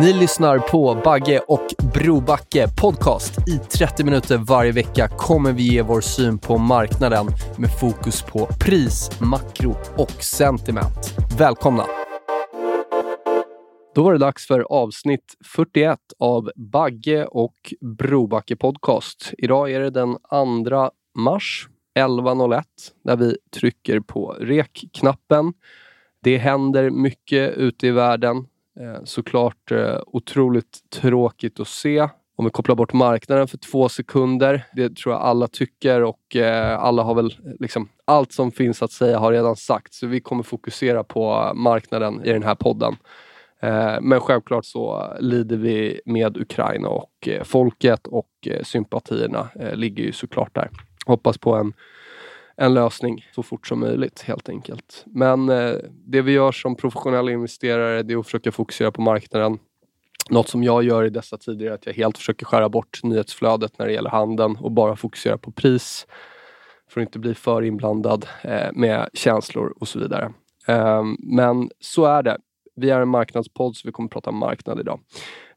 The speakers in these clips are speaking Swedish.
Ni lyssnar på Bagge och Brobacke podcast. I 30 minuter varje vecka kommer vi ge vår syn på marknaden med fokus på pris, makro och sentiment. Välkomna! Då var det dags för avsnitt 41 av Bagge och Brobacke podcast. Idag är det den 2 mars 11.01 när vi trycker på rekknappen. Det händer mycket ute i världen. Eh, såklart eh, otroligt tråkigt att se. Om vi kopplar bort marknaden för två sekunder. Det tror jag alla tycker och eh, alla har väl liksom allt som finns att säga har redan sagt. Så vi kommer fokusera på marknaden i den här podden. Men självklart så lider vi med Ukraina och folket och sympatierna ligger ju såklart där. Hoppas på en en lösning så fort som möjligt helt enkelt. Men eh, det vi gör som professionella investerare det är att försöka fokusera på marknaden. Något som jag gör i dessa tider är att jag helt försöker skära bort nyhetsflödet när det gäller handeln och bara fokusera på pris för att inte bli för inblandad eh, med känslor och så vidare. Eh, men så är det. Vi är en marknadspodd så vi kommer prata marknad idag.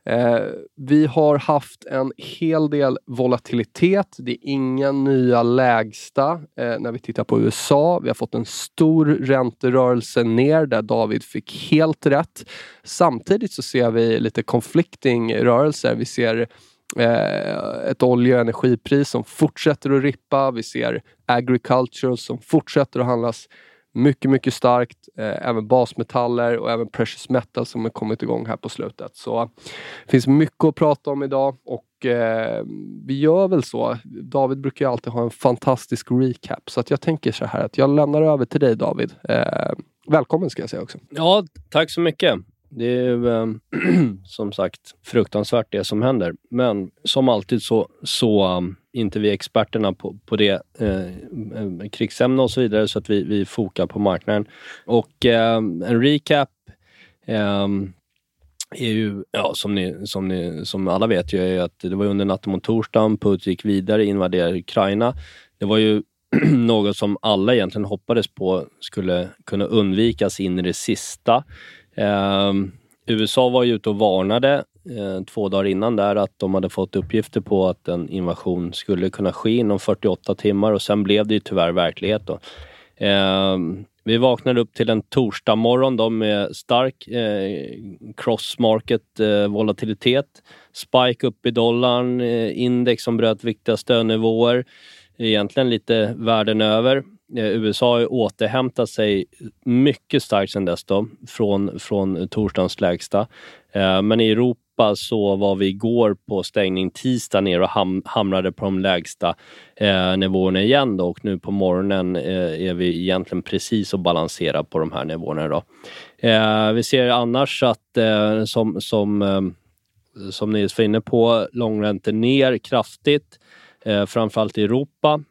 Eh, vi har haft en hel del volatilitet. Det är inga nya lägsta eh, när vi tittar på USA. Vi har fått en stor ränterörelse ner där David fick helt rätt. Samtidigt så ser vi lite conflicting rörelser. Vi ser eh, ett olje och energipris som fortsätter att rippa. Vi ser agriculture som fortsätter att handlas mycket, mycket starkt. Eh, även basmetaller och även precious metal som har kommit igång här på slutet. Så det finns mycket att prata om idag och eh, vi gör väl så. David brukar ju alltid ha en fantastisk recap så att jag tänker så här att jag lämnar över till dig David. Eh, välkommen ska jag säga också. Ja, tack så mycket. Det är äh, som sagt fruktansvärt det som händer. Men som alltid så, så um, inte vi experterna på, på det eh, eh, krigsämne och så vidare så att vi, vi fokar på marknaden. Och eh, en recap eh, är ju, ja, som, ni, som, ni, som alla vet, ju, är att det var under natten mot torsdagen, Putin gick vidare, invaderade Ukraina. Det var ju något som alla egentligen hoppades på skulle kunna undvikas in i det sista. Eh, USA var ju ute och varnade eh, två dagar innan där att de hade fått uppgifter på att en invasion skulle kunna ske inom 48 timmar och sen blev det ju tyvärr verklighet. Då. Eh, vi vaknade upp till en torsdag morgon då med stark eh, cross-market eh, volatilitet. Spike upp i dollarn, eh, index som bröt viktiga stödnivåer. Egentligen lite världen över. Eh, USA har återhämtat sig mycket starkt sedan dess då, från, från torsdagens lägsta. Eh, men i Europa så var vi igår på stängning tisdag ner och ham hamnade på de lägsta eh, nivåerna igen då, och nu på morgonen eh, är vi egentligen precis och balanserar på de här nivåerna. Då. Eh, vi ser annars att eh, som, som, som Nils var inne på, långräntor ner kraftigt, framförallt i Europa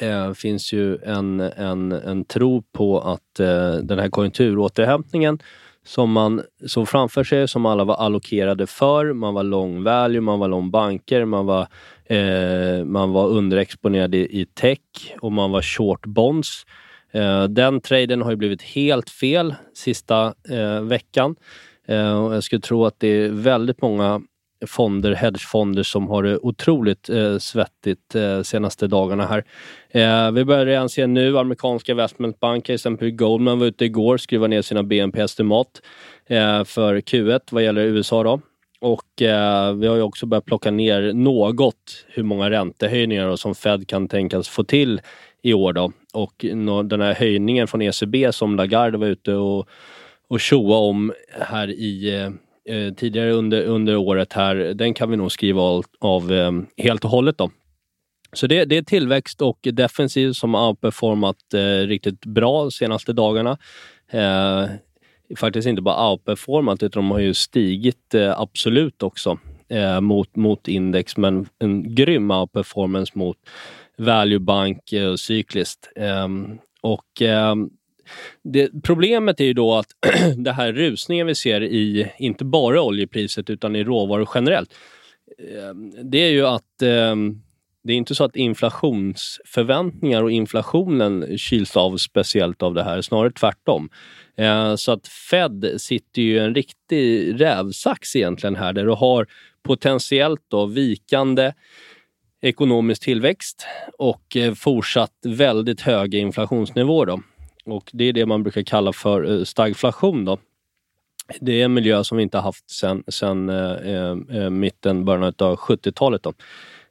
eh, finns ju en, en, en tro på att eh, den här konjunkturåterhämtningen som man såg framför sig, som alla var allokerade för. Man var long value, man var long banker, man var, eh, man var underexponerad i, i tech och man var short bonds. Eh, den traden har ju blivit helt fel sista eh, veckan. Eh, och jag skulle tro att det är väldigt många fonder, hedgefonder som har det otroligt eh, svettigt eh, senaste dagarna här. Eh, vi börjar redan se nu amerikanska investmentbanker, exempelvis Goldman var ute igår och skruvade ner sina BNP-estimat eh, för Q1 vad gäller USA. Då. Och eh, vi har ju också börjat plocka ner något hur många räntehöjningar som Fed kan tänkas få till i år. Då. Och den här höjningen från ECB som Lagarde var ute och, och tjoa om här i eh, eh, tidigare under, under året här, den kan vi nog skriva av, av eh, helt och hållet. Då. Så det, det är tillväxt och defensiv som har outperformat eh, riktigt bra de senaste dagarna. Eh, faktiskt inte bara outperformat utan de har ju stigit eh, absolut också eh, mot, mot index men en grym outperformance mot value bank eh, och eh, cykliskt. Ehm, och ehm, det, problemet är ju då att det här rusningen vi ser i, inte bara oljepriset utan i råvaror generellt, ehm, det är ju att ehm, det är inte så att inflationsförväntningar och inflationen kyls av speciellt av det här, snarare tvärtom. Eh, så att Fed sitter ju i en riktig rävsax egentligen här där du har potentiellt då vikande ekonomisk tillväxt och eh, fortsatt väldigt höga inflationsnivåer. Då. Och det är det man brukar kalla för eh, stagflation. Då. Det är en miljö som vi inte haft sedan sen, eh, eh, eh, mitten, början av 70-talet. Då.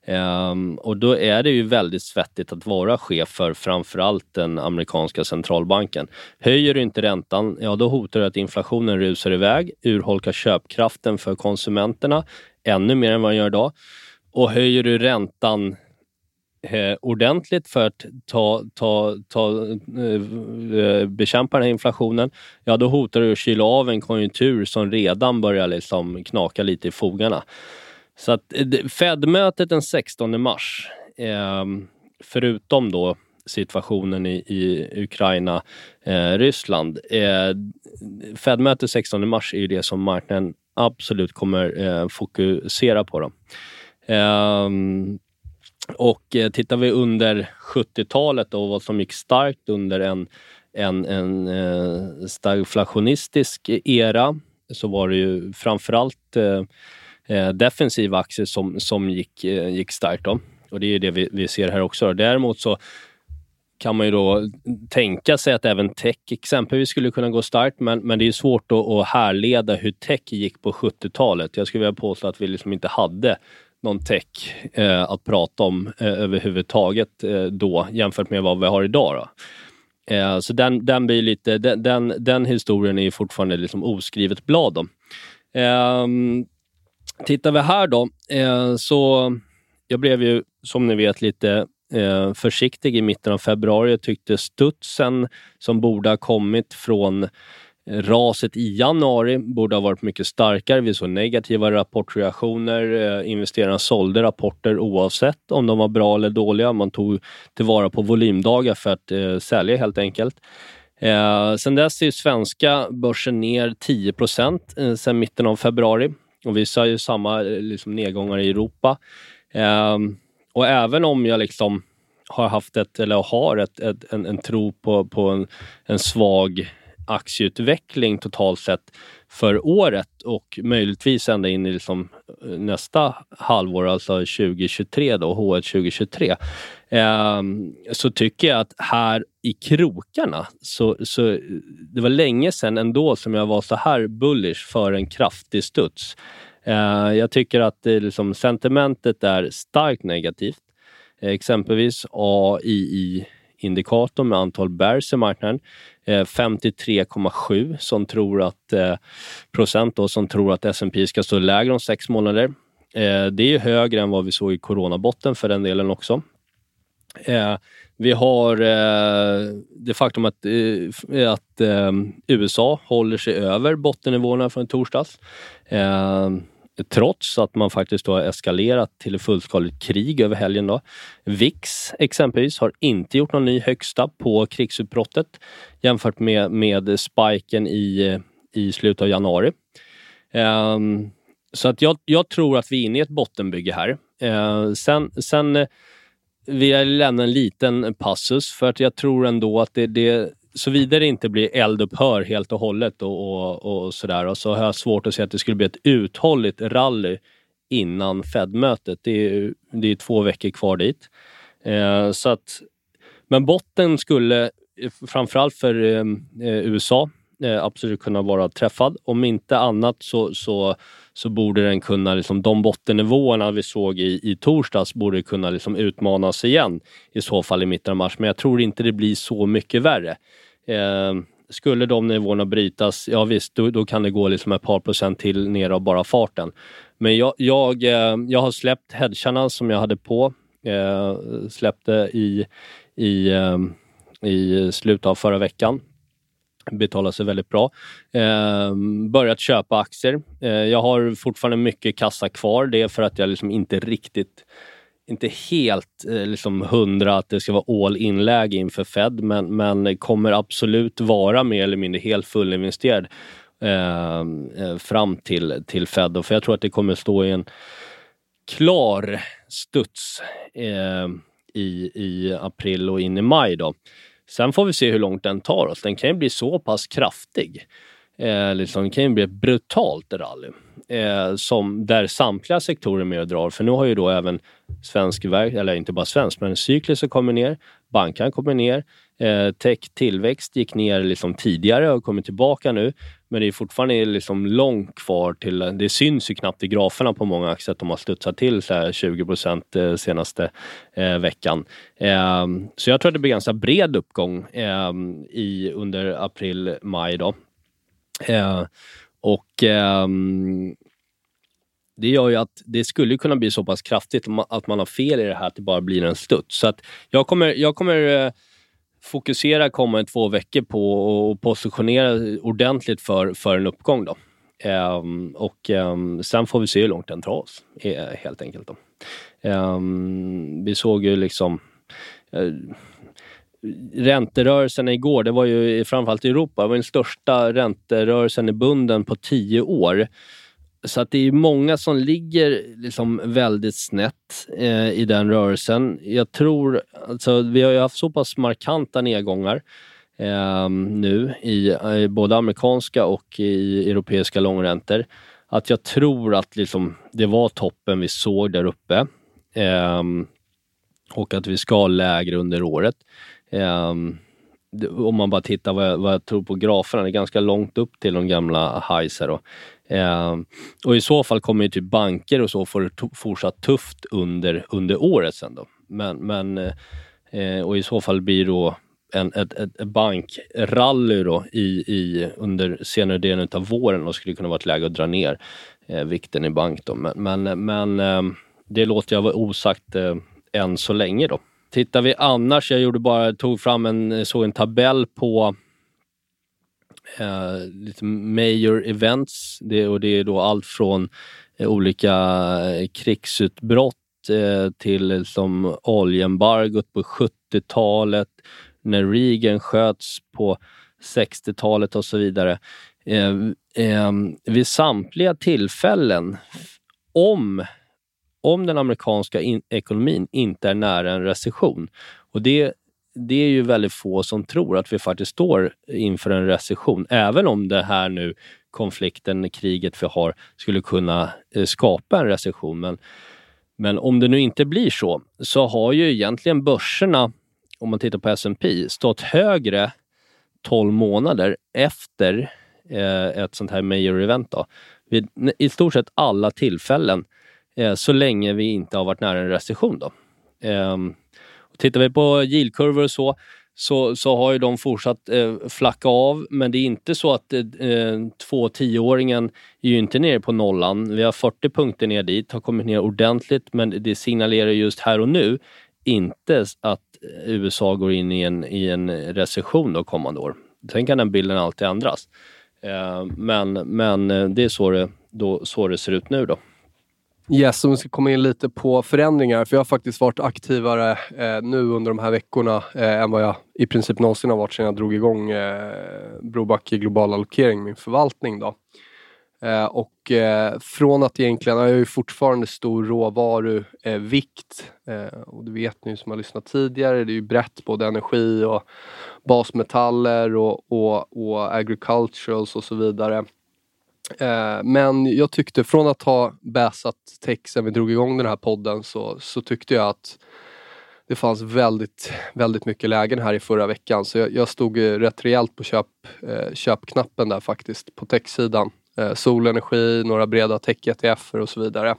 Um, och då är det ju väldigt svettigt att vara chef för framförallt den amerikanska centralbanken. Höjer du inte räntan, ja då hotar det att inflationen rusar iväg, urholkar köpkraften för konsumenterna ännu mer än vad den gör idag. Och höjer du räntan eh, ordentligt för att ta, ta, ta, eh, eh bekämpa den här inflationen, ja då hotar du att kyla av en konjunktur som redan börjar liksom knaka lite i fogarna. Så att eh, Fed-mötet den 16 mars, eh, förutom då situationen i, i Ukraina, eh, Ryssland. Eh, Fed-mötet 16 mars är ju det som marknaden absolut kommer eh, fokusera på. Då. Eh, och eh, tittar vi under 70-talet och vad som gick starkt under en, en, en eh, stagflationistisk era så var det ju framförallt eh, eh defensiva aktier som, som gick, eh, gick starkt. Då. Och det är det vi, vi ser här också. Däremot så kan man ju då tänka sig att även tech exempelvis skulle kunna gå starkt, men, men det är svårt att, att härleda hur tech gick på 70-talet. Jag skulle vilja påstå att vi liksom inte hade någon tech eh, att prata om eh, överhuvudtaget eh, då jämfört med vad vi har idag. Då. Eh, så den, den, blir lite, den, den, den historien är fortfarande liksom oskrivet blad. Då. Eh, Tittar vi här då, eh, så jag blev ju som ni vet lite eh, försiktig i mitten av februari. Jag tyckte studsen som borde ha kommit från raset i januari borde ha varit mycket starkare. Vi såg negativa rapportreaktioner. Eh, investerarna sålde rapporter oavsett om de var bra eller dåliga. Man tog tillvara på volymdagar för att eh, sälja helt enkelt. Eh, sen dess är svenska börsen ner 10 eh, sen mitten av februari. Och vi ser ju samma eh, liksom, nedgångar i Europa. Eh, och även om jag liksom har haft ett, eller har ett, ett en, en, tro på, på en, en svag aktieutveckling totalt sett för året och möjligtvis ända in i liksom eh, nästa halvår, alltså 2023 då, H1 2023, eh, så tycker jag att här i krokarna, så, så eh, det var länge sedan ändå som jag var så här bullish för en kraftig studs. Eh, jag tycker att det liksom, sentimentet är starkt negativt. Eh, exempelvis AII indikator med antal bears i marknaden. Eh, 53,7 som tror att eh, procent då, som tror att S&P ska stå lägre om sex månader. Eh, det är högre än vad vi såg i coronabotten för den delen också. Vi har det faktum att, att USA håller sig över bottennivåerna från torsdags trots att man faktiskt har eskalerat till ett fullskaligt krig över helgen. Då. VIX exempelvis har inte gjort någon ny högsta på krigsutbrottet jämfört med, med spiken i, i slutet av januari. Um, så att jag, jag, tror att vi är inne i ett bottenbygge här. Uh, sen, sen vill jag lämna en liten passus för att jag tror ändå att det, det såvida det inte blir eldupphör helt och hållet och, och, och sådär, och så har jag svårt att se att det skulle bli ett uthålligt rally innan Fed-mötet. Det är, det är två veckor kvar dit. Eh, så att, men botten skulle, framförallt för eh, eh USA, Eh, absolut kunna vara träffad. Om inte annat så, så, så borde den kunna, liksom, de bottennivåerna vi såg i, i torsdags borde kunna liksom, utmanas igen i så fall i mitten av mars. Men jag tror inte det blir så mycket värre. Eh, skulle de nivåerna brytas, ja visst, då, då, kan det gå liksom ett par procent till ner av bara farten. Men jag, jag, eh, jag har släppt hedgarna som jag hade på. Eh, släppte i, i, eh, i slutet av förra veckan betalar sig väldigt bra. Eh, börjat köpa aktier. Eh, jag har fortfarande mycket kassa kvar. Det är för att jag liksom inte riktigt inte helt eh, liksom hundra att det ska vara all in-läge inför Fed, men, men kommer absolut vara mer eller mindre helt fullinvesterad ehm, eh, fram till, till Fed. För jag tror att det kommer stå i en klar studs eh, i, i april och in i maj. Då. Sen får vi se hur långt den tar oss. Den kan ju bli så pass kraftig. Eh, liksom, det kan ju bli ett brutalt rally eh, som, där samtliga sektorer är med och drar. För nu har ju då även svensk, eller inte bara svensk, men cykliska kommer ner, bankan kommer ner, eh, tech tillväxt gick ner liksom tidigare och kommer tillbaka nu. Men det är fortfarande liksom långt kvar till, det syns ju knappt i graferna på många aktier att de har studsat till så 20 procent eh, senaste eh, veckan. Eh, så jag tror att det blir ganska bred uppgång eh, i, under april, maj. Då. Eh, och ehm, det gör ju att det skulle kunna bli så pass kraftigt att man har fel i det här att det bara blir en studs. Så att jag kommer, jag kommer eh, fokusera kommande två veckor på att positionera ordentligt för, för en uppgång. Då. Um, och um, sen får vi se hur långt den tar oss, eh, helt enkelt. Då. Um, vi såg ju liksom uh, ränterörelsen igår, det var ju framförallt i Europa, det var den största ränterörelsen i bunden på tio år. Så att det är många som ligger liksom väldigt snett eh, i den rörelsen. Jag tror, alltså, vi har ju haft så pass markanta nedgångar eh, nu i, i, både amerikanska och i europeiska långräntor. Att jag tror att liksom, det var toppen vi såg där uppe. Eh, och att vi ska lägre under året. Ehm, om man bara tittar vad jag, vad jag, tror på graferna, det är ganska långt upp till de gamla highs här. Då. Ehm, och i så fall kommer ju typ banker och så få det fortsatt tufft under, under året sen då. Men, men eh, och i så fall blir då en, ett, ett bankrally då i, i, under senare delen av våren och skulle kunna vara ett läge att dra ner eh, vikten i bank. Då. Men, men, men ehm, det låter jag vara osagt eh, än så länge. då. Tittar vi annars, jag gjorde bara, tog fram en, såg en tabell på eh, lite major events. Det, och det är då allt från eh, olika eh, krigsutbrott eh, till som oljeembargot på 70-talet, när Reagan sköts på 60-talet och så vidare. Eh, eh, vid samtliga tillfällen, om om den amerikanska in ekonomin inte är nära en recession. Och det, det är ju väldigt få som tror att vi faktiskt står inför en recession, även om det här nu konflikten, kriget vi har, skulle kunna eh, skapa en recession. Men, men om det nu inte blir så, så har ju egentligen börserna, om man tittar på S&P stått högre 12 månader efter eh, ett sånt här major event. Då. Vid i stort sett alla tillfällen eh, så länge vi inte har varit nära en recession. Då. Eh, tittar vi på yieldkurvor och så, så, så har ju de fortsatt eh, flacka av, men det är inte så att eh, eh två tioåringen är ju inte nere på nollan. Vi har 40 punkter ner dit, har kommit ner ordentligt, men det signalerar just här och nu inte att USA går in i en, i en recession då kommande år. Sen kan den bilden alltid ändras. Eh, men, men eh, det är så det, då, så det ser ut nu då. Yes, om vi ska komma in lite på förändringar. För jag har faktiskt varit aktivare eh, nu under de här veckorna eh, än vad jag i princip någonsin har varit sedan jag drog igång eh, Brobacke Global Allokering, min förvaltning. Då. Eh, och eh, från att egentligen, jag har ju fortfarande stor råvaruvikt. Eh, eh, och det vet ni som har lyssnat tidigare, det är ju brett både energi och basmetaller och, och, och agriculturals och så vidare. Eh, men jag tyckte från att ha bäsat tech sen vi drog igång den här podden så, så tyckte jag att det fanns väldigt, väldigt mycket lägen här i förra veckan så jag, jag stod eh, rätt rejält på köp, eh, köpknappen där faktiskt på techsidan. Eh, solenergi, några breda tech-ETF och så vidare.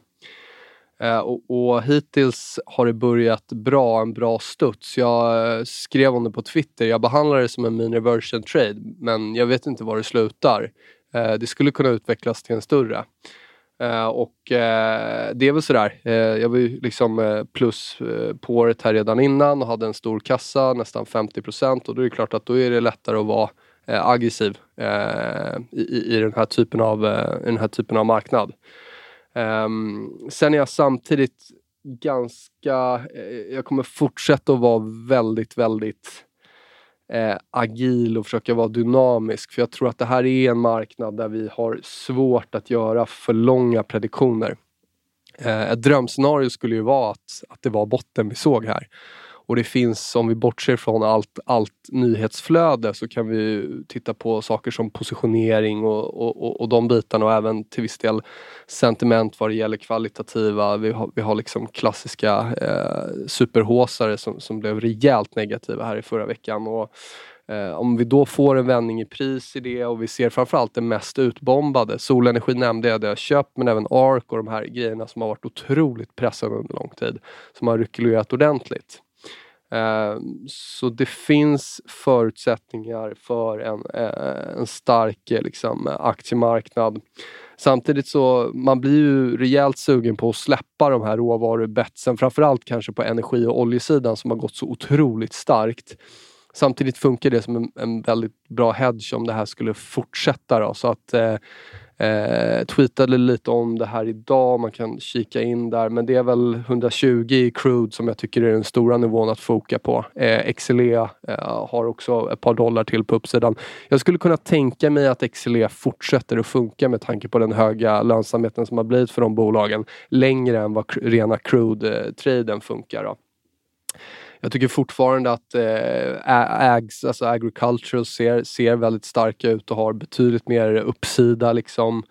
Eh, och, och, hittills har det börjat bra, en bra studs. Jag eh, skrev om det på Twitter, jag behandlar det som en mini version trade men jag vet inte var det slutar. Eh, det skulle kunna utvecklas till en större. Eh, och eh, det är väl sådär. Eh, jag var ju liksom plus på året här redan innan och hade en stor kassa, nästan 50 procent. och då är det klart att då är det lättare att vara aggressiv i, i, den här typen av, i den här typen av marknad. Ehm, sen är jag samtidigt ganska, jag kommer fortsätta att vara väldigt, väldigt eh, agil och försöka vara dynamisk. För jag tror att det här är en marknad där vi har svårt att göra för långa prediktioner. Eh, ett drömscenario skulle ju vara att, att det var botten vi såg här. Och det finns, om vi bortser från allt, allt nyhetsflöde, så kan vi titta på saker som positionering och, och, och de bitarna och även till viss del sentiment vad det gäller kvalitativa. Vi har, vi har liksom klassiska eh, superhåsare som, som blev rejält negativa här i förra veckan. Och, Eh, om vi då får en vändning i pris i det och vi ser framförallt det mest utbombade. Solenergi nämnde jag, det jag köpt men även ARK och de här grejerna som har varit otroligt pressade under lång tid. Som har rekylerat ordentligt. Eh, så det finns förutsättningar för en, eh, en stark eh, liksom, aktiemarknad. Samtidigt så man blir ju rejält sugen på att släppa de här råvarubetsen, framförallt kanske på energi och oljesidan som har gått så otroligt starkt. Samtidigt funkar det som en, en väldigt bra hedge om det här skulle fortsätta. Då, så att eh, Eh, tweetade lite om det här idag, man kan kika in där. Men det är väl 120 i crude som jag tycker är den stora nivån att foka på. Eh, XLE eh, har också ett par dollar till på uppsidan. Jag skulle kunna tänka mig att XLE fortsätter att funka med tanke på den höga lönsamheten som har blivit för de bolagen längre än vad rena crude-traden eh, funkar. Då. Jag tycker fortfarande att eh, ags, alltså agricultural ser, ser väldigt starka ut och har betydligt mer uppsida liksom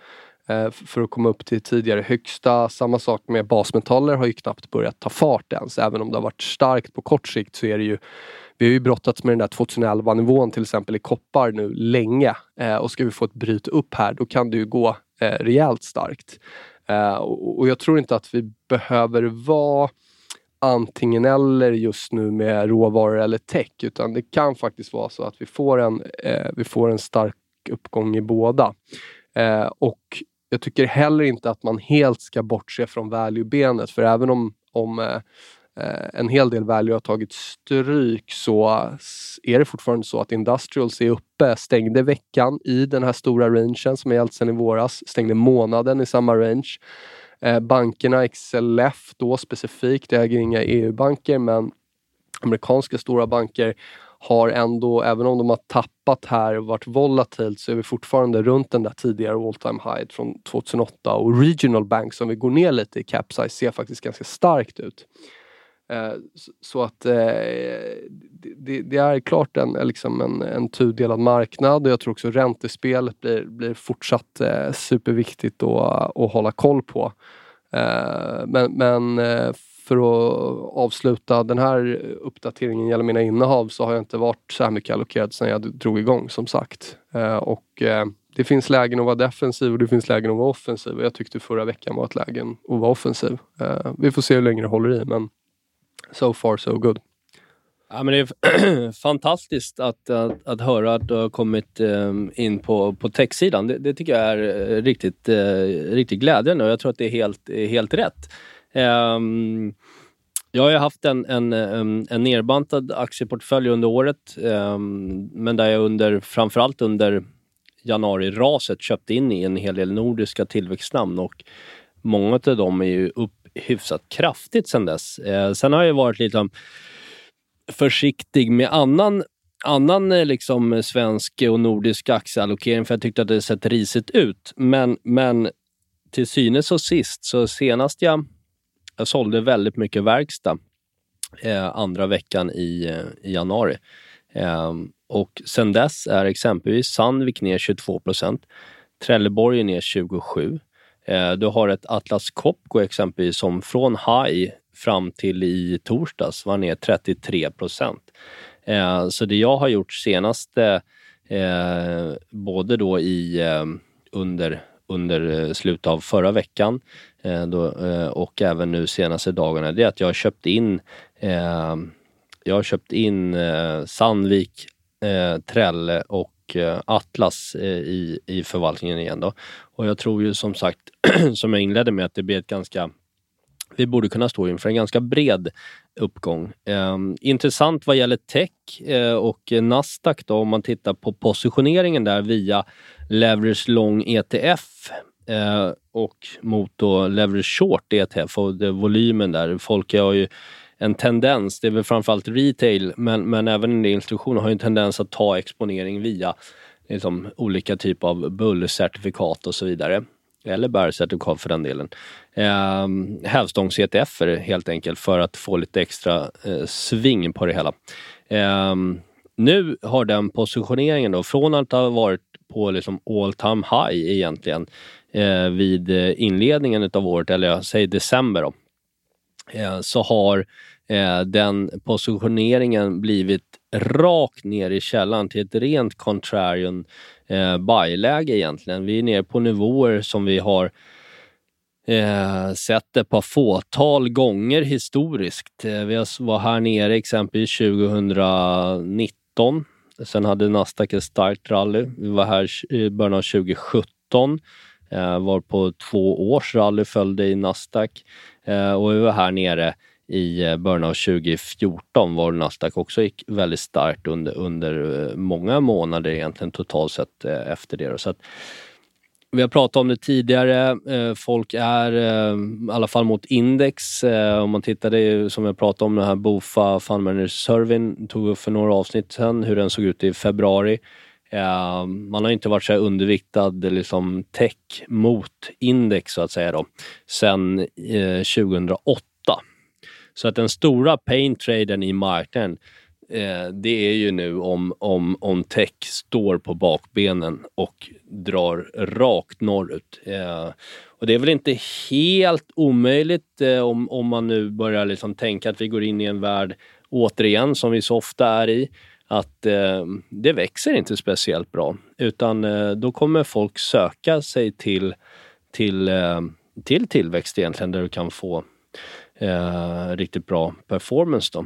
eh, för att komma upp till tidigare högsta. Samma sak med basmetaller har ju knappt börjat ta fart ens. Även om det har varit starkt på kort sikt så är det ju vi har ju brottats med den där 2011 nivån till exempel i koppar nu länge eh, och ska vi få ett bryt upp här då kan det ju gå eh, rejält starkt. Eh, och, och jag tror inte att vi behöver vara antingen eller just nu med råvaror eller tech utan det kan faktiskt vara så att vi får en, eh, vi får en stark uppgång i båda. Eh, och jag tycker heller inte att man helt ska bortse från value-benet för även om, om eh, eh en hel del value har tagit stryk så är det fortfarande så att Industrials är uppe, stängde veckan i den här stora rangen som har gällt sedan i våras, stängde månaden i samma range. Eh, bankerna, XLF då specifikt, jag äger inga EU-banker men amerikanska stora banker har ändå, även om de har tappat här och varit volatilt, så är vi fortfarande runt den där tidigare all time high från 2008 och regional banks, om vi går ner lite i cap size, ser faktiskt ganska starkt ut. Eh, så att eh, det, det, är klart en, eh, liksom en, en tudelad marknad och jag tror också räntespelet blir, blir fortsatt superviktigt att, att hålla koll på. Men, men för att avsluta den här uppdateringen gällande mina innehav så har jag inte varit så här mycket allokerad sedan jag drog igång som sagt. Och det finns lägen att vara defensiv och det finns lägen att vara offensiv. och Jag tyckte förra veckan var ett läge att vara offensiv. Vi får se hur länge det håller i men so far so good. Ja, men det är fantastiskt att, att, att, höra att du har kommit um, in på, på techsidan. Det, det tycker jag är eh, riktigt, uh, riktigt glädjande och jag tror att det är helt, eh, helt rätt. Um, jag har haft en, en, en, en nerbantad aktieportfölj under året, um, men där jag under, framförallt under januari-raset köpte in i en hel del nordiska tillväxtnamn och många av dem är ju upp hyfsat kraftigt sen dess. Eh, sen har jag varit lite försiktig med annan annan eh, liksom, svensk och nordisk aktieallokering för jag tyckte att det sett risigt ut. Men, men till synes och sist, så senast jag, jag sålde väldigt mycket verkstad eh, andra veckan i, eh, i januari. Eh, och sen dess är exempelvis Sandvik ner 22 Trelleborg är ner 27 Eh, du har ett Atlas Copco exempelvis som från high fram till i torsdags var ner 33 procent. Eh, så det jag har gjort senaste, eh, både då i under, under slutet av förra veckan då, och även nu senaste dagarna, det är att jag har köpt in jag har köpt in Sandvik, Trelle och och eh, Atlas eh, i, i förvaltningen igen. Då. Och jag tror ju som sagt, som jag inledde med, att det blir ett ganska vi borde kunna stå inför en ganska bred uppgång. Eh, intressant vad gäller tech eh, och Nasdaq då, om man tittar på positioneringen där via leverage long ETF eh, och mot då leverage short ETF och det, volymen där. Folk har ju en tendens, det är väl framförallt retail, men, men även en del institutioner har en tendens att ta exponering via liksom, olika typer av bullcertifikat och så vidare eller bärcertifikat för den delen. Eh, hävstångs-ETF helt enkelt för att få lite extra eh, sving på det hela. Eh, nu har den positioneringen då, från att ha varit på liksom all time high egentligen eh, vid eh, inledningen av året, eller jag säger december då, Eh, så har eh, den positioneringen blivit rakt ner i källan till ett rent contrarian eh, buy-läge egentligen. Vi är nere på nivåer som vi har eh, sett ett par fåtal gånger historiskt. Eh, vi var här nere exempelvis 2019. Sen hade Nasdaq ett starkt rally. Vi var här i början av 2017. Eh, var på två års rally följde i Nasdaq eh, och vi var här nere i eh, början av 2014 var Nasdaq också gick väldigt starkt under, under eh, många månader egentligen totalt sett eh, efter det. Så att, vi har pratat om det tidigare. Folk är, i alla fall mot index, om man tittar det som jag pratade om, den här Bofa Fund Manager Surveyn, tog upp för några avsnitt sedan, hur den såg ut i februari. Eh, man har inte varit så underviktad liksom tech mot index så att säga då, sen eh, 2008. Så att den stora pain-traden i marknaden eh, det är ju nu om, om, om tech står på bakbenen och drar rakt norrut. Och det är väl inte helt omöjligt om, om man nu börjar liksom tänka att vi går in i en värld, återigen, som vi så ofta är i, att eh, det växer inte speciellt bra. Utan eh, då kommer folk söka sig till, till, eh, till tillväxt egentligen, där du kan få eh, riktigt bra performance då.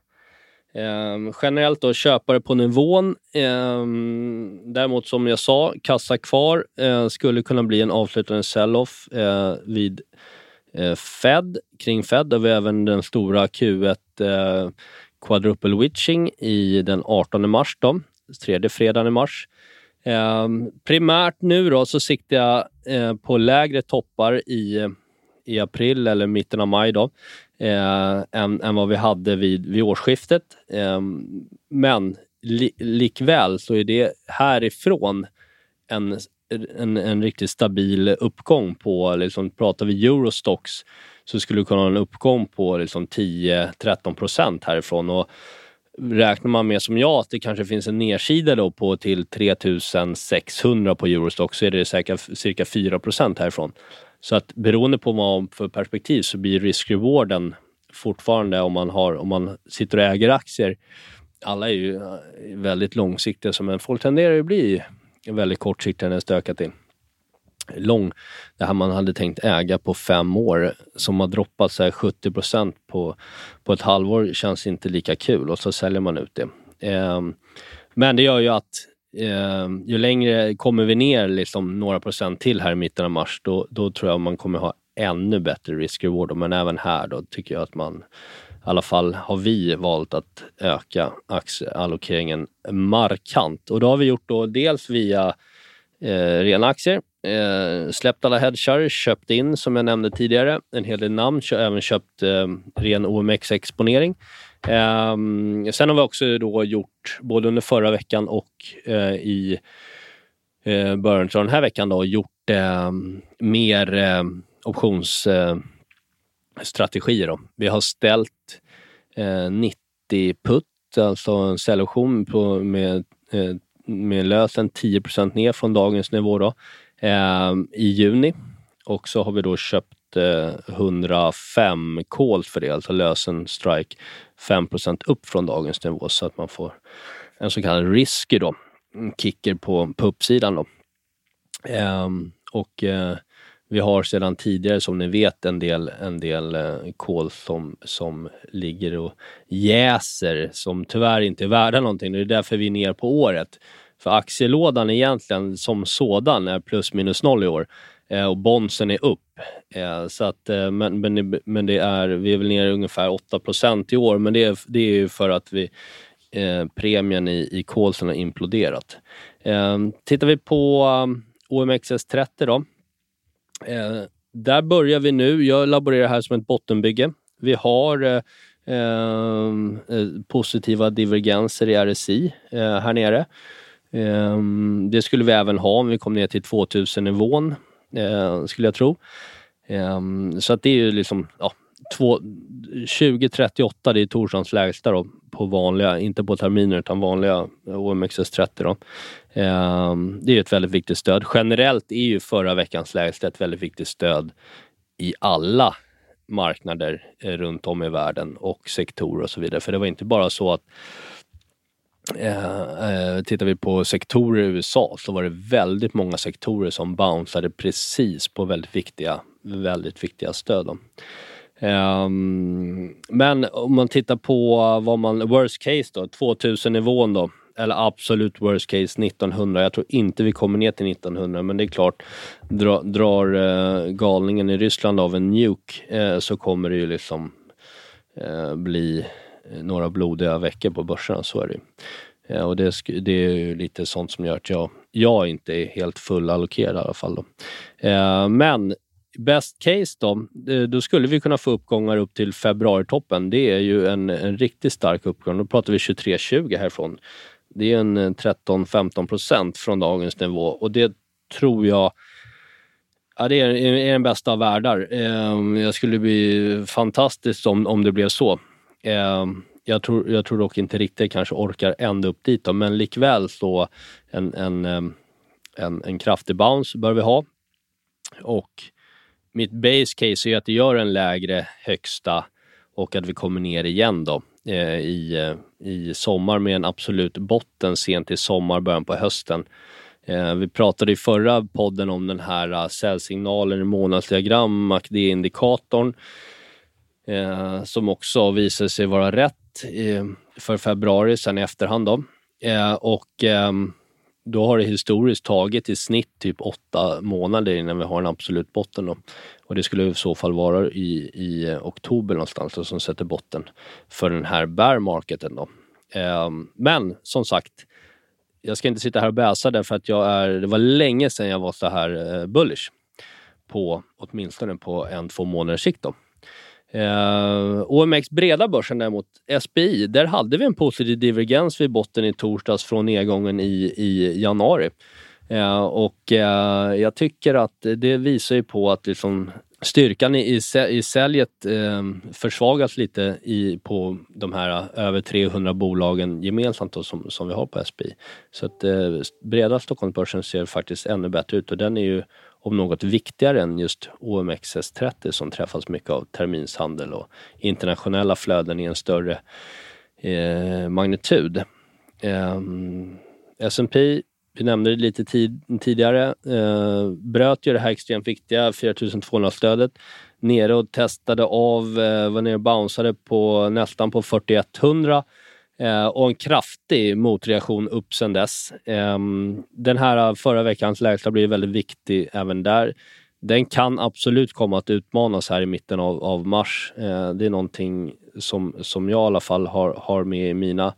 Eh, generellt då köpare på nivån. Eh, däremot som jag sa, kassa kvar eh, skulle kunna bli en avslutande sell-off eh, vid eh, Fed, kring Fed. Där vi även den stora Q1 eh, quadruple witching i den 18 mars, då, tredje fredagen i mars. Ehm, primärt nu då så siktar jag eh, på lägre toppar i, i april eller mitten av maj. Då eh, än, än vad vi hade vid, vid årsskiftet. Eh, men li, likväl så är det härifrån en, en, en riktigt stabil uppgång på, liksom, pratar vi Eurostox så skulle du kunna ha en uppgång på liksom 10-13 procent härifrån. Och räknar man med som jag att det kanske finns en nedsida då på till 3600 på Eurostox så är det säkert cirka 4 procent härifrån. Så att beroende på vad man har för perspektiv så blir risk-rewarden fortfarande om man, har, om man sitter och äger aktier alla är ju eh, väldigt långsiktiga, men folk tenderar ju att bli väldigt kortsiktiga när det stökat till lång, det här man hade tänkt äga på fem år, som har droppat så 70 på, på ett halvår, känns inte lika kul och så säljer man ut det. Eh, men det gör ju att eh, ju längre kommer vi ner liksom några procent till här i mitten av mars, då, då tror jag man kommer ha ännu bättre risk-reward. Men även här då tycker jag att man, i alla fall har vi valt att öka aktieallokeringen markant. Och det har vi gjort då dels via eh, rena aktier, eh, släppt alla hedgar, köpt in som jag nämnde tidigare, en hel del namn, även köpt eh, ren OMX-exponering. Eh, sen har vi också då gjort, både under förra veckan och eh, i eh, början av den här veckan, då, gjort ehm, ehm, eh, mer eh, optionsstrategier. Vi har ställt eh, 90 putt, alltså en säljoption med, eh, med lösen 10% ner från dagens nivå då, eh, i juni. Och så har vi då köpt eh, 105 calls för det, alltså lösen strike 5% upp från dagens nivå så att man får en så kallad risky då, kicker på, på uppsidan. Då. Eh, och eh, vi har sedan tidigare, som ni vet, en del, en del eh, kol som, som ligger och jäser, som tyvärr inte är värda någonting. Det är därför vi är ner på året. För aktielådan egentligen som sådan är plus minus noll i år Eh, och bondsen är upp. Eh, så att, eh, men, men, men det är, vi är väl nere ungefär 8% i år, men det är, det är ju för att vi, eh, premien i, i kolsen har imploderat. Eh, tittar vi på OMXS30 då, Eh, där börjar vi nu. Jag laborerar här som ett bottenbygge. Vi har eh, eh, positiva divergenser i RSI eh, här nere. Eh, det skulle vi även ha om vi kom ner till 2000-nivån, Eh, skulle jag tro. Ehm, så att det är ju liksom ja, 2038, det är torsdagens lägsta då, på vanliga, inte på terminer utan vanliga OMXS30. Då. Ehm, det är ett väldigt viktigt stöd. Generellt är ju förra veckans lägsta ett väldigt viktigt stöd i alla marknader eh, runt om i världen och sektorer och så vidare. För det var inte bara så att Eh, eh, tittar vi på sektorer i USA så var det väldigt många sektorer som bounceade precis på väldigt viktiga, väldigt viktiga stöd. Um, men om man tittar på vad man, worst case då, 2000 nivån då, eller absolut worst case 1900. Jag tror inte vi kommer ner till 1900 men det är klart, dra, drar eh, galningen i Ryssland av en nuke eh, så kommer det ju liksom bli Eh, några blodiga veckor på börserna, så är det ju. Eh, och det, det, är ju lite sånt som gör att jag, jag inte är helt fullallokerad i alla fall. Då. Eh, men Best case då, då skulle vi kunna få uppgångar upp till februaritoppen. Det är ju en, en riktigt stark uppgång. Då pratar vi 23,20 härifrån. Det är en 13-15 procent från dagens nivå och det tror jag Ja, det är, är den bästa av världar. Jag skulle bli fantastiskt om, om det blev så. Eh, jag, tror, jag tror dock inte riktigt kanske orkar ända upp dit, då, men likväl så en, en, ehm, en, en kraftig bounce bör vi ha. Och mitt base case är att det gör en lägre högsta och att vi kommer ner igen då eh, i, eh, i sommar med en absolut botten sent i sommar, början på hösten. Eh, vi pratade i förra podden om den här eh, säljsignalen i månadsdiagram, MACD-indikatorn, eh, som också visade sig vara rätt eh, för februari sen i efterhand. Då. Eh, och ehm, då har det historiskt tagit i snitt typ åtta månader innan vi har en absolut botten. Då. Och det skulle i så fall vara i, i oktober någonstans då, som sätter botten för den här bear marketen. Då. Eh, men som sagt, jag ska inte sitta här och bäsa därför att jag är, det var länge sedan jag var så här eh, bullish på åtminstone på en, två månaders sikt. Då. Eh, OMX breda börsen däremot, SPI, där hade vi en positiv divergens vid botten i torsdags från nedgången i, i januari. Eh, och eh, jag tycker att det visar ju på att liksom styrkan i, i säljet eh, försvagas lite i, på de här eh, över 300 bolagen gemensamt då, som, som vi har på SPI. Så att eh, breda Stockholmsbörsen ser faktiskt ännu bättre ut och den är ju om något viktigare än just OMXS30 som träffas mycket av terminshandel och internationella flöden i en större eh, magnitud. Eh, S&P vi nämnde det lite tid, tidigare, eh, bröt ju det här extremt viktiga 4200-stödet nere och testade av, eh, var nere och bounceade på nästan på 4100 eh, och en kraftig motreaktion upp sen dess. Eh, den här eh, förra veckans lägsta blir väldigt viktig även där. Den kan absolut komma att utmanas här i mitten av, av mars. Eh, det är någonting som, som jag i alla fall har, har med i mina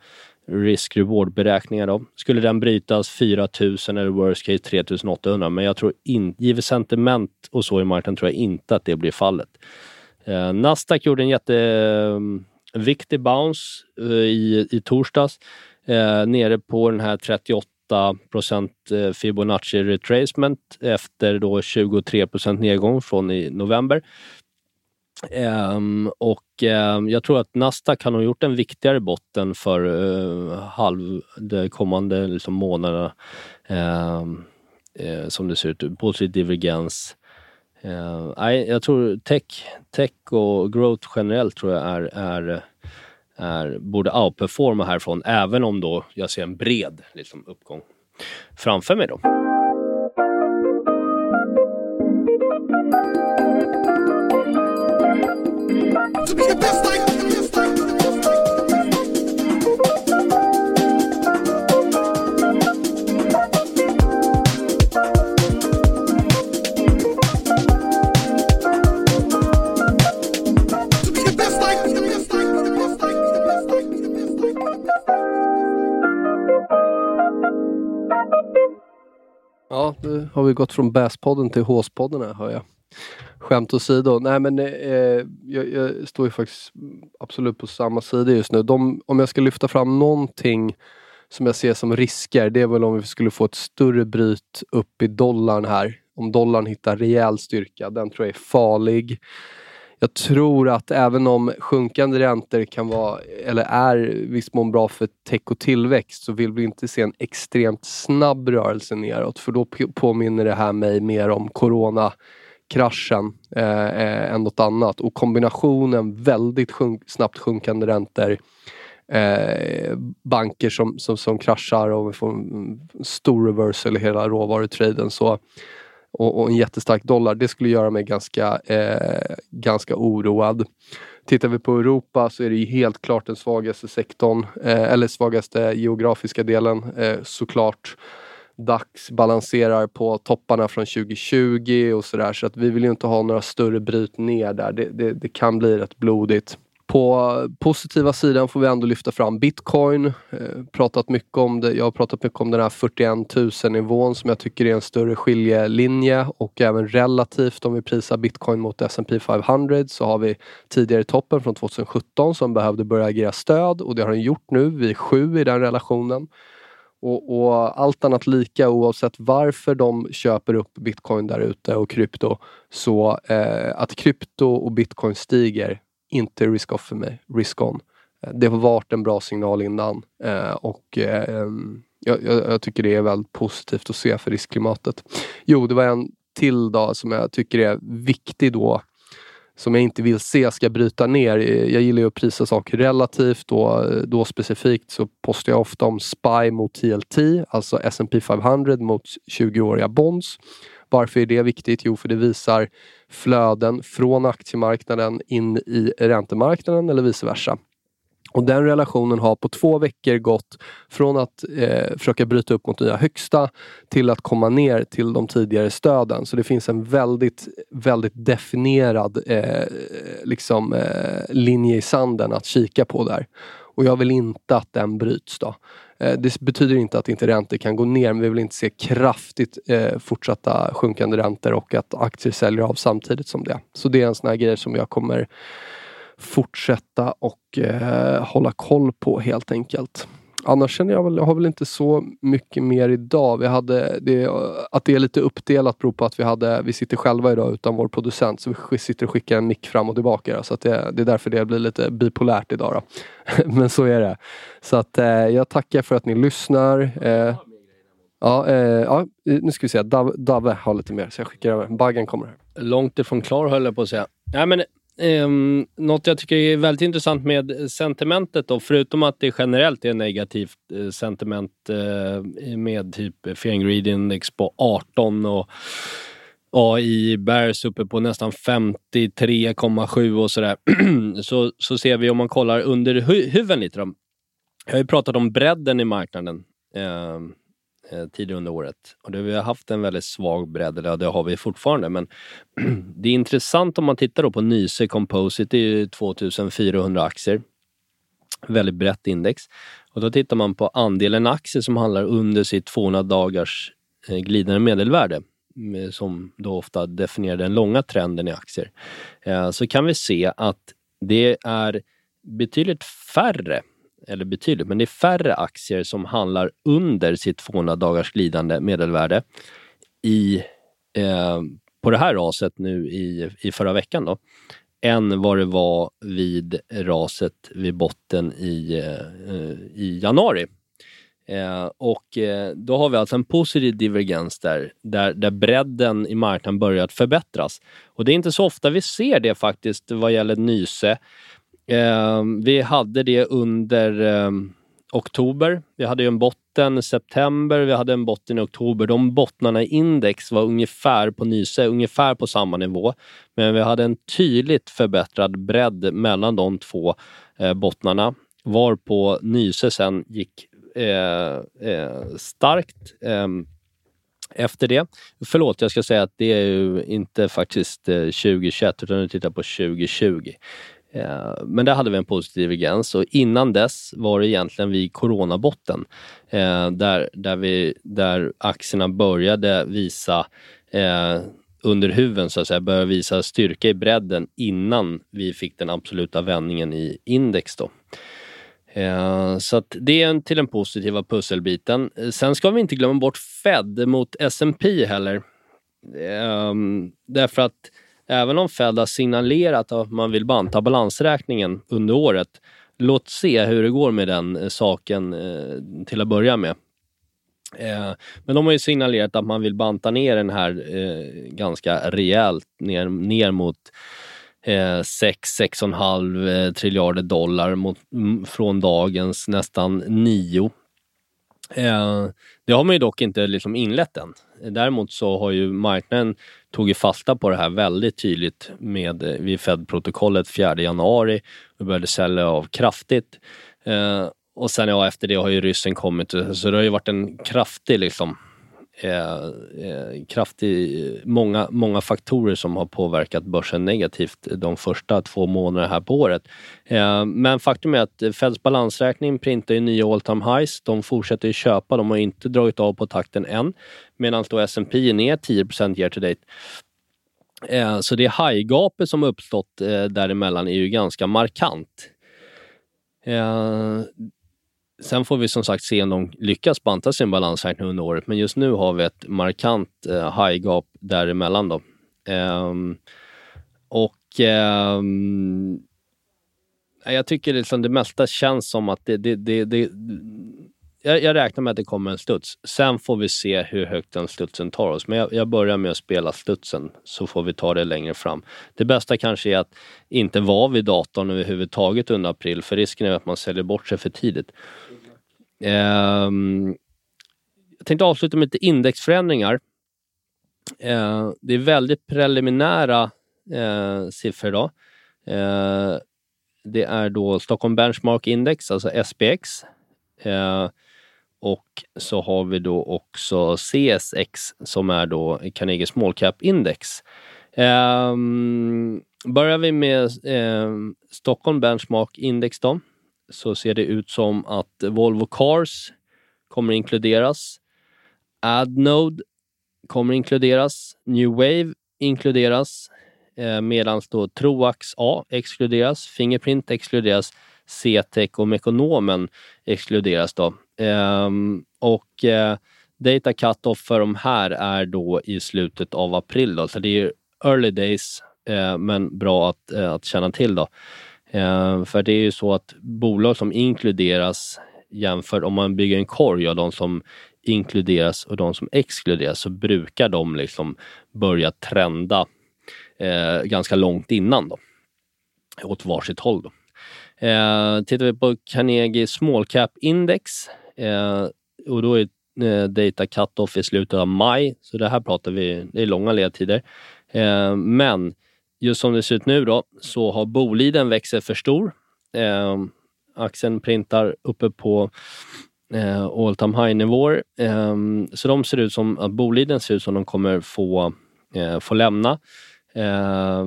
risk-reward-beräkningar. Då. Skulle den brytas 4000 eller worst case 3800 men jag tror inte, givet sentiment och så i marknaden tror jag inte att det blir fallet. Eh, Nasdaq gjorde en jätte... Ehm, Viktig bounce eh, i, i torsdags eh, nere på den här 38 % eh, Fibonacci retracement efter då 23 nedgång från i november. Um, och um, jag tror att Nasdaq har gjort en viktigare botten för uh, halv, de kommande liksom, månaderna. Um, uh, som det ser ut, positiv divergens. Eh, nej, jag tror tech, tech och growth generellt tror jag är, är, är borde outperforma härifrån, även om då jag ser en bred liksom, uppgång framför mig. då. to be the best like Ja, nu har vi gått från Bäspodden till Håspodden här hör jag. Skämt åsido. Nej men eh, jag, jag, står ju faktiskt absolut på samma sida just nu. De, om jag ska lyfta fram någonting som jag ser som risker, det är väl om vi skulle få ett större bryt upp i dollarn här. Om dollarn hittar rejäl styrka, den tror jag är farlig. Jag tror att även om sjunkande räntor kan vara, eller är viss mån bra för tech och tillväxt, så vill vi inte se en extremt snabb rörelse neråt. För då påminner det här mig mer om corona kraschen eh, eh, än något annat. Och kombinationen väldigt sjunk, snabbt sjunkande räntor eh, banker som, som, som kraschar och vi får en stor reversal i hela råvarutraden så, och, och, en jättestark dollar. Det skulle göra mig ganska, eh, ganska oroad. Tittar vi på Europa så är det helt klart den svagaste sektorn, eh, eller svagaste geografiska delen eh, såklart. DAX balanserar på topparna från 2020 och sådär så att vi vill ju inte ha några större bryt ner där. Det, det, det, kan bli rätt blodigt. På positiva sidan får vi ändå lyfta fram Bitcoin. Eh, pratat mycket om det. Jag har pratat mycket om den här 41 000 nivån som jag tycker är en större skiljelinje och även relativt om vi prisar Bitcoin mot S&P 500 så har vi tidigare toppen från 2017 som behövde börja agera stöd och det har den gjort nu. Vi är sju i den relationen. Och, och, allt annat lika oavsett varför de köper upp bitcoin där ute och krypto. Så eh, att krypto och bitcoin stiger, inte risk off för mig, risk on. Eh, det har varit en bra signal innan eh, och eh, jag, jag, tycker det är väldigt positivt att se för riskklimatet. Jo, det var en till dag som jag tycker är viktig då som jag inte vill se ska bryta ner. Jag gillar ju att prisa saker relativt. och då specifikt så postar jag ofta om SPY mot TLT, alltså S&P 500 mot 20-åriga bonds. Varför är det viktigt? Jo, för det visar flöden från aktiemarknaden in i räntemarknaden eller vice versa. Och den relationen har på två veckor gått från att eh, försöka bryta upp mot nya högsta till att komma ner till de tidigare stöden. Så det finns en väldigt, väldigt definierad eh, liksom, eh, linje i sanden att kika på där. Och jag vill inte att den bryts. Då. Eh, det betyder inte att inte räntor kan gå ner men vi vill inte se kraftigt eh, fortsatta sjunkande räntor och att aktier säljer av samtidigt som det. Så det är en sån här grej som jag kommer fortsätta och eh, hålla koll på helt enkelt. Annars känner jag väl, jag har väl inte så mycket mer idag. Vi hade det, att det är lite uppdelat beror på att vi, hade, vi sitter själva idag utan vår producent. Så vi sitter och skickar en mick fram och tillbaka. Då, så att det, det är därför det blir lite bipolärt idag. Då. Men så är det. Så att eh, jag tackar för att ni lyssnar. Eh, ja, eh, ja, nu ska vi se. Dav, Dave har lite mer så jag skickar över. Baggen kommer här. Långt ifrån klar höll jag på att säga. Nej, men Um, något jag tycker är väldigt intressant med sentimentet då, förutom att det generellt är negativt eh, sentiment eh, med typ Fear Greed Index på 18 och AI Bears uppe på nästan 53,7 och sådär. så, så ser vi om man kollar under hu huven lite. Då. Jag har ju pratat om bredden i marknaden eh, Eh, tidigare under året. Och det, vi har haft en väldigt svag bredd, eller det har vi fortfarande. Men det är intressant om man tittar då på Nyse Composite, det är ju 2400 aktier. Väldigt brett index. Och då tittar man på andelen aktier som handlar under sitt 200 dagars eh, glidande medelvärde som då ofta definierar den långa trenden i aktier, eh, så kan vi se att det är betydligt färre, eller betydligt, men det är färre aktier som handlar under sitt 200 dagars glidande medelvärde i, eh, på det här raset nu i, i förra veckan då, än vad det var vid raset vid botten i, eh, i januari Eh, och eh, då har vi alltså en positiv divergens där, där, där bredden i marknaden börjat förbättras. Och det är inte så ofta vi ser det faktiskt vad gäller Nyse. Eh, vi hade det under eh, oktober. Vi hade ju en botten i september, vi hade en botten i oktober. De bottnarna i index var ungefär på Nyse, ungefär på samma nivå. Men vi hade en tydligt förbättrad bredd mellan de två eh, bottnarna varpå Nyse sen gick eh, eh, starkt eh, efter det. Förlåt, jag ska säga att det är ju inte faktiskt eh, 2021 utan nu tittar på 2020. Eh, men där hade vi en positiv gräns och innan dess var det egentligen vid coronabotten eh, där, där, vi, där aktierna började visa eh, under huven så att säga, började visa styrka i bredden innan vi fick den absoluta vändningen i index. Då. Eh, så att det är en, till den positiva pusselbiten. Sen ska vi inte glömma bort Fed mot S&P heller. Därför att även om Fed har signalerat att man vill banta balansräkningen under året, låt se hur det går med den eh, saken eh, till att börja med. Eh, men de har ju signalerat att man vill banta ner den här ganska rejält ner, ner mot 6-6,5 triljarder dollar mot, från dagens nästan 9. Eh, det har man ju dock inte liksom inlett än. Däremot så har ju marknaden tagit fasta på det här väldigt tydligt med eh, vid Fed-protokollet 4 januari och började sälja av kraftigt. Eh, och sen ja, efter det har ju ryssen kommit, så det har ju varit en kraftig liksom eh, kraftig, många, många faktorer som har påverkat börsen negativt de första två månaderna här på året. Eh, men faktum är att Feds balansräkning printar ju nya all time highs. De fortsätter ju köpa, de har inte dragit av på takten än. Medan då S&P är ner 10 year to date. Eh, så det high-gapet som uppstått eh, däremellan är ju ganska markant. Eh, Sen får vi som sagt se om de lyckas banta sin balansräkning under året, men just nu har vi ett markant eh, high gap däremellan. Då. Um, och um, jag tycker liksom det mesta känns som att det, det, det, det jag, jag, räknar med att det kommer en studs. Sen får vi se hur högt den studsen tar oss. Men jag, jag, börjar med att spela studsen så får vi ta det längre fram. Det bästa kanske är att inte vara vid datorn överhuvudtaget under april för risken är att man säljer bort sig för tidigt. Ehm, jag tänkte avsluta med lite indexförändringar. Ehm, det är väldigt preliminära eh, siffror idag. Uh, ehm, det är då Stockholm Benchmark Index, alltså SPX. och så har vi då också CSX som är då Carnegie Small Cap Index. Um, börjar vi med Stockholm Benchmark Index då så ser det ut som att Volvo Cars kommer inkluderas. Adnode kommer inkluderas. New Wave inkluderas. Eh, Medan då Troax A exkluderas. Fingerprint exkluderas. CTEC och Mekonomen exkluderas då. Eh, och eh, Data cut-off för de här är då i slutet av april. Då. Så det är early days, eh, men bra att, eh, att känna till. då. Eh, för det är ju så att bolag som inkluderas jämfört om man bygger en korg av de som inkluderas och de som exkluderas så brukar de liksom börja trenda eh, ganska långt innan. Då. åt varsitt håll. Då. Eh, tittar vi på Carnegie Small Cap Index eh, och då är eh, data cut-off i slutet av maj, så det här pratar vi, det är långa ledtider. Eh, men just som det ser ut nu då så har Boliden växt för stor. Eh, aktien printar uppe på eh, all time high-nivåer. Eh, så de ser ut som att Boliden ser ut som de kommer få, eh, få lämna. Eh,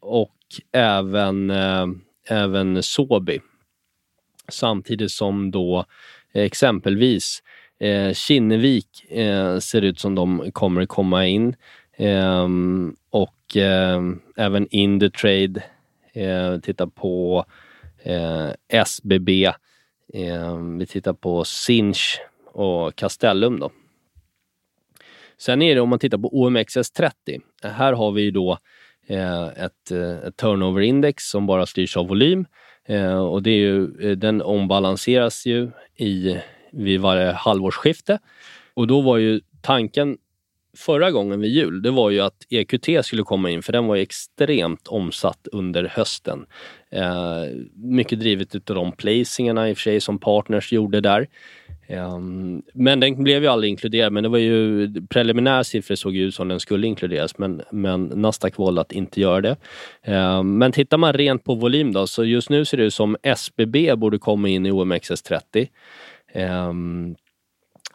och även, eh, även Sobi. Samtidigt som då exempelvis eh, Kinnevik eh, ser ut som de kommer komma in. Eh, och eh, även Indutrade. Eh, tittar på eh, SBB. Eh, vi tittar på Sinch och Castellum. Då. Sen är det om man tittar på OMXS30. Här har vi då eh, ett, eh, ett turnover-index som bara styrs av volym. Eh, och det är ju, eh, den ombalanseras ju i, vid varje halvårsskifte. Och då var ju tanken förra gången vid jul, det var ju att EQT skulle komma in för den var extremt omsatt under hösten. Eh, mycket drivet utav de placingarna i och för sig som partners gjorde där. Eh, men den blev ju aldrig inkluderad, men det var ju preliminära siffror såg ut som den skulle inkluderas, men, men Nasdaq valde att inte göra det. Eh, men tittar man rent på volym då, så just nu ser det ut som SBB borde komma in i OMXS30.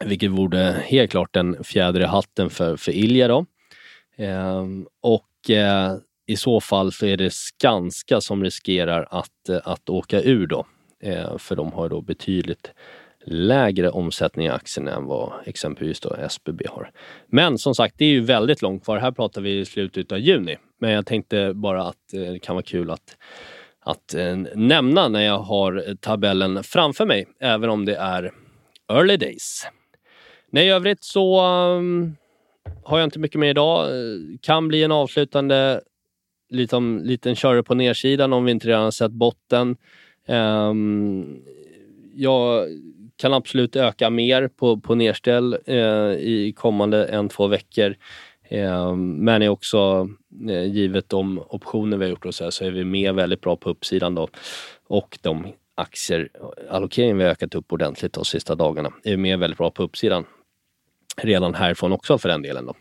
Vilket vore helt klart en fjäder i hatten för, för Ilja. Då. Eh, och eh, i så fall så är det Skanska som riskerar att, att åka ur då. Eh, för de har då betydligt lägre omsättning i aktien än vad exempelvis då SBB har. Men som sagt, det är ju väldigt långt kvar. Här pratar vi i slutet av juni. Men jag tänkte bara att eh, det kan vara kul att, att eh, nämna när jag har tabellen framför mig, även om det är early days. Nej, i övrigt så um, har jag inte mycket mer idag. Kan bli en avslutande liksom, liten, liten körare på nedsidan om vi inte redan sett botten. Um, jag kan absolut öka mer på, på nedställ uh, i kommande en, två veckor. Uh, men är också, uh, givet de optioner vi har gjort, och så, här, så är vi med väldigt bra på uppsidan. Då. Och de aktier, allokeringen vi har ökat upp ordentligt de sista dagarna, är med väldigt bra på uppsidan redan härifrån också för den delen. Då.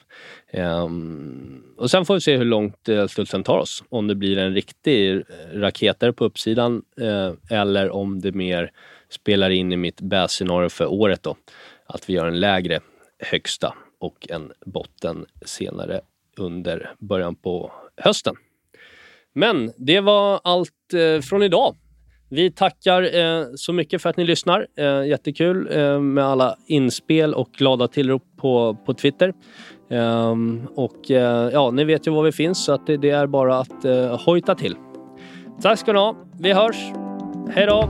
Um, och sen får vi se hur långt uh, studsen tar oss. Om det blir en riktig eh, raketare på uppsidan uh, eller om det mer spelar in i mitt bässcenario för året då. Att vi gör en lägre högsta och en botten senare under början på hösten. Men det var allt uh, från idag. Vi tackar eh, så mycket för att ni lyssnar. Eh, jättekul eh, med alla inspel och glada tillrop på, på Twitter. Ehm, och eh, ja, ni vet ju var vi finns så att det, det är bara att eh, hojta till. Tack ska ni ha. Vi hörs. Hej då!